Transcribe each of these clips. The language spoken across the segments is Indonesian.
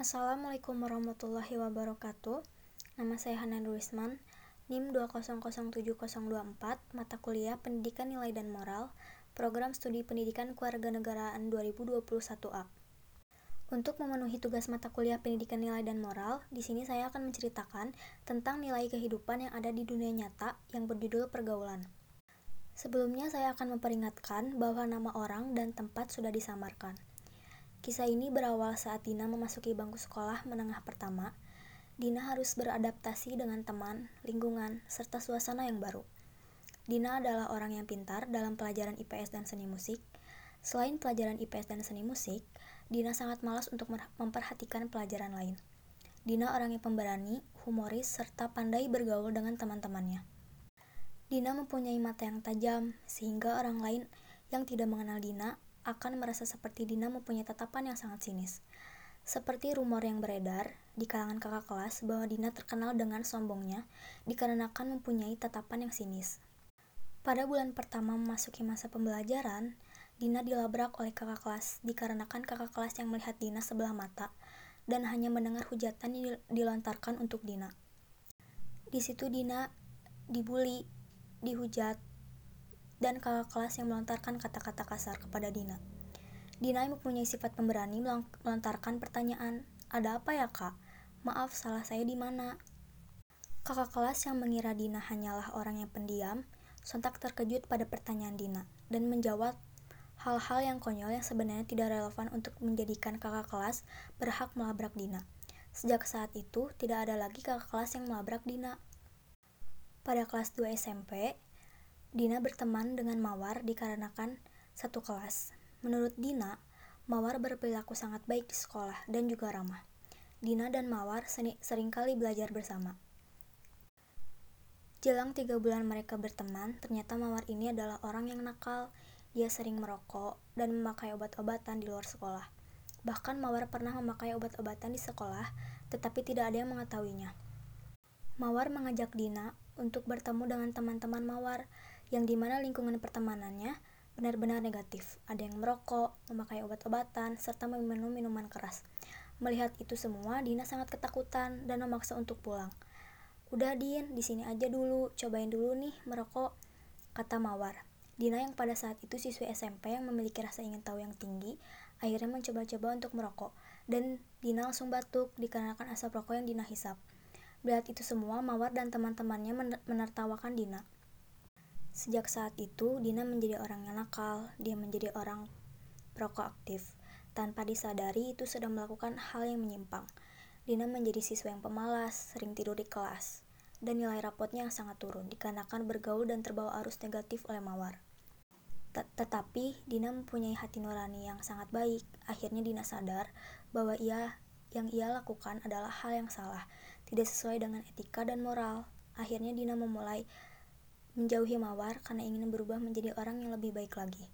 Assalamualaikum warahmatullahi wabarakatuh. Nama saya Hanan Ruisman, NIM 2007024, mata kuliah Pendidikan Nilai dan Moral, Program Studi Pendidikan Kewarganegaraan 2021A. Untuk memenuhi tugas mata kuliah Pendidikan Nilai dan Moral, di sini saya akan menceritakan tentang nilai kehidupan yang ada di dunia nyata yang berjudul pergaulan. Sebelumnya saya akan memperingatkan bahwa nama orang dan tempat sudah disamarkan. Kisah ini berawal saat Dina memasuki bangku sekolah menengah pertama. Dina harus beradaptasi dengan teman, lingkungan, serta suasana yang baru. Dina adalah orang yang pintar dalam pelajaran IPS dan seni musik. Selain pelajaran IPS dan seni musik, Dina sangat malas untuk memperhatikan pelajaran lain. Dina orang yang pemberani, humoris, serta pandai bergaul dengan teman-temannya. Dina mempunyai mata yang tajam, sehingga orang lain yang tidak mengenal Dina akan merasa seperti Dina mempunyai tatapan yang sangat sinis. Seperti rumor yang beredar di kalangan kakak kelas bahwa Dina terkenal dengan sombongnya dikarenakan mempunyai tatapan yang sinis. Pada bulan pertama memasuki masa pembelajaran, Dina dilabrak oleh kakak kelas dikarenakan kakak kelas yang melihat Dina sebelah mata dan hanya mendengar hujatan yang dilontarkan untuk Dina. Di situ Dina dibully, dihujat, dan kakak kelas yang melontarkan kata-kata kasar kepada Dina. Dina yang mempunyai sifat pemberani melontarkan pertanyaan, ada apa ya kak? Maaf, salah saya di mana? Kakak kelas yang mengira Dina hanyalah orang yang pendiam, sontak terkejut pada pertanyaan Dina dan menjawab hal-hal yang konyol yang sebenarnya tidak relevan untuk menjadikan kakak kelas berhak melabrak Dina. Sejak saat itu, tidak ada lagi kakak kelas yang melabrak Dina. Pada kelas 2 SMP, Dina berteman dengan Mawar dikarenakan satu kelas. Menurut Dina, Mawar berperilaku sangat baik di sekolah dan juga ramah. Dina dan Mawar sering kali belajar bersama. Jelang tiga bulan mereka berteman, ternyata Mawar ini adalah orang yang nakal. Dia sering merokok dan memakai obat-obatan di luar sekolah. Bahkan Mawar pernah memakai obat-obatan di sekolah, tetapi tidak ada yang mengetahuinya. Mawar mengajak Dina untuk bertemu dengan teman-teman Mawar, yang di mana lingkungan pertemanannya benar-benar negatif. Ada yang merokok, memakai obat-obatan, serta meminum minuman keras. Melihat itu semua, Dina sangat ketakutan dan memaksa untuk pulang. Udah Din, di sini aja dulu, cobain dulu nih merokok, kata Mawar. Dina yang pada saat itu siswi SMP yang memiliki rasa ingin tahu yang tinggi, akhirnya mencoba-coba untuk merokok. Dan Dina langsung batuk dikarenakan asap rokok yang Dina hisap. Melihat itu semua, Mawar dan teman-temannya menertawakan Dina. Sejak saat itu, Dina menjadi orang yang nakal, dia menjadi orang perokok aktif. Tanpa disadari, itu sudah melakukan hal yang menyimpang. Dina menjadi siswa yang pemalas, sering tidur di kelas, dan nilai rapotnya yang sangat turun dikarenakan bergaul dan terbawa arus negatif oleh Mawar. Tetapi Dina mempunyai hati nurani yang sangat baik. Akhirnya Dina sadar bahwa ia yang ia lakukan adalah hal yang salah, tidak sesuai dengan etika dan moral. Akhirnya Dina memulai menjauhi mawar karena ingin berubah menjadi orang yang lebih baik lagi.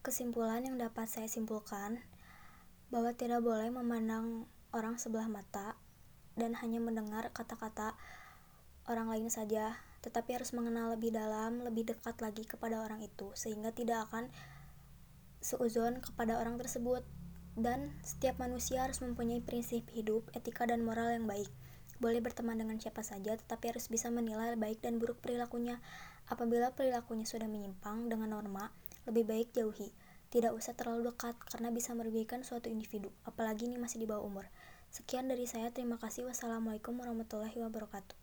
Kesimpulan yang dapat saya simpulkan bahwa tidak boleh memandang orang sebelah mata dan hanya mendengar kata-kata orang lain saja, tetapi harus mengenal lebih dalam, lebih dekat lagi kepada orang itu sehingga tidak akan seuzon kepada orang tersebut dan setiap manusia harus mempunyai prinsip hidup, etika dan moral yang baik. Boleh berteman dengan siapa saja, tetapi harus bisa menilai baik dan buruk perilakunya. Apabila perilakunya sudah menyimpang dengan norma, lebih baik jauhi. Tidak usah terlalu dekat karena bisa merugikan suatu individu, apalagi ini masih di bawah umur. Sekian dari saya, terima kasih. Wassalamualaikum warahmatullahi wabarakatuh.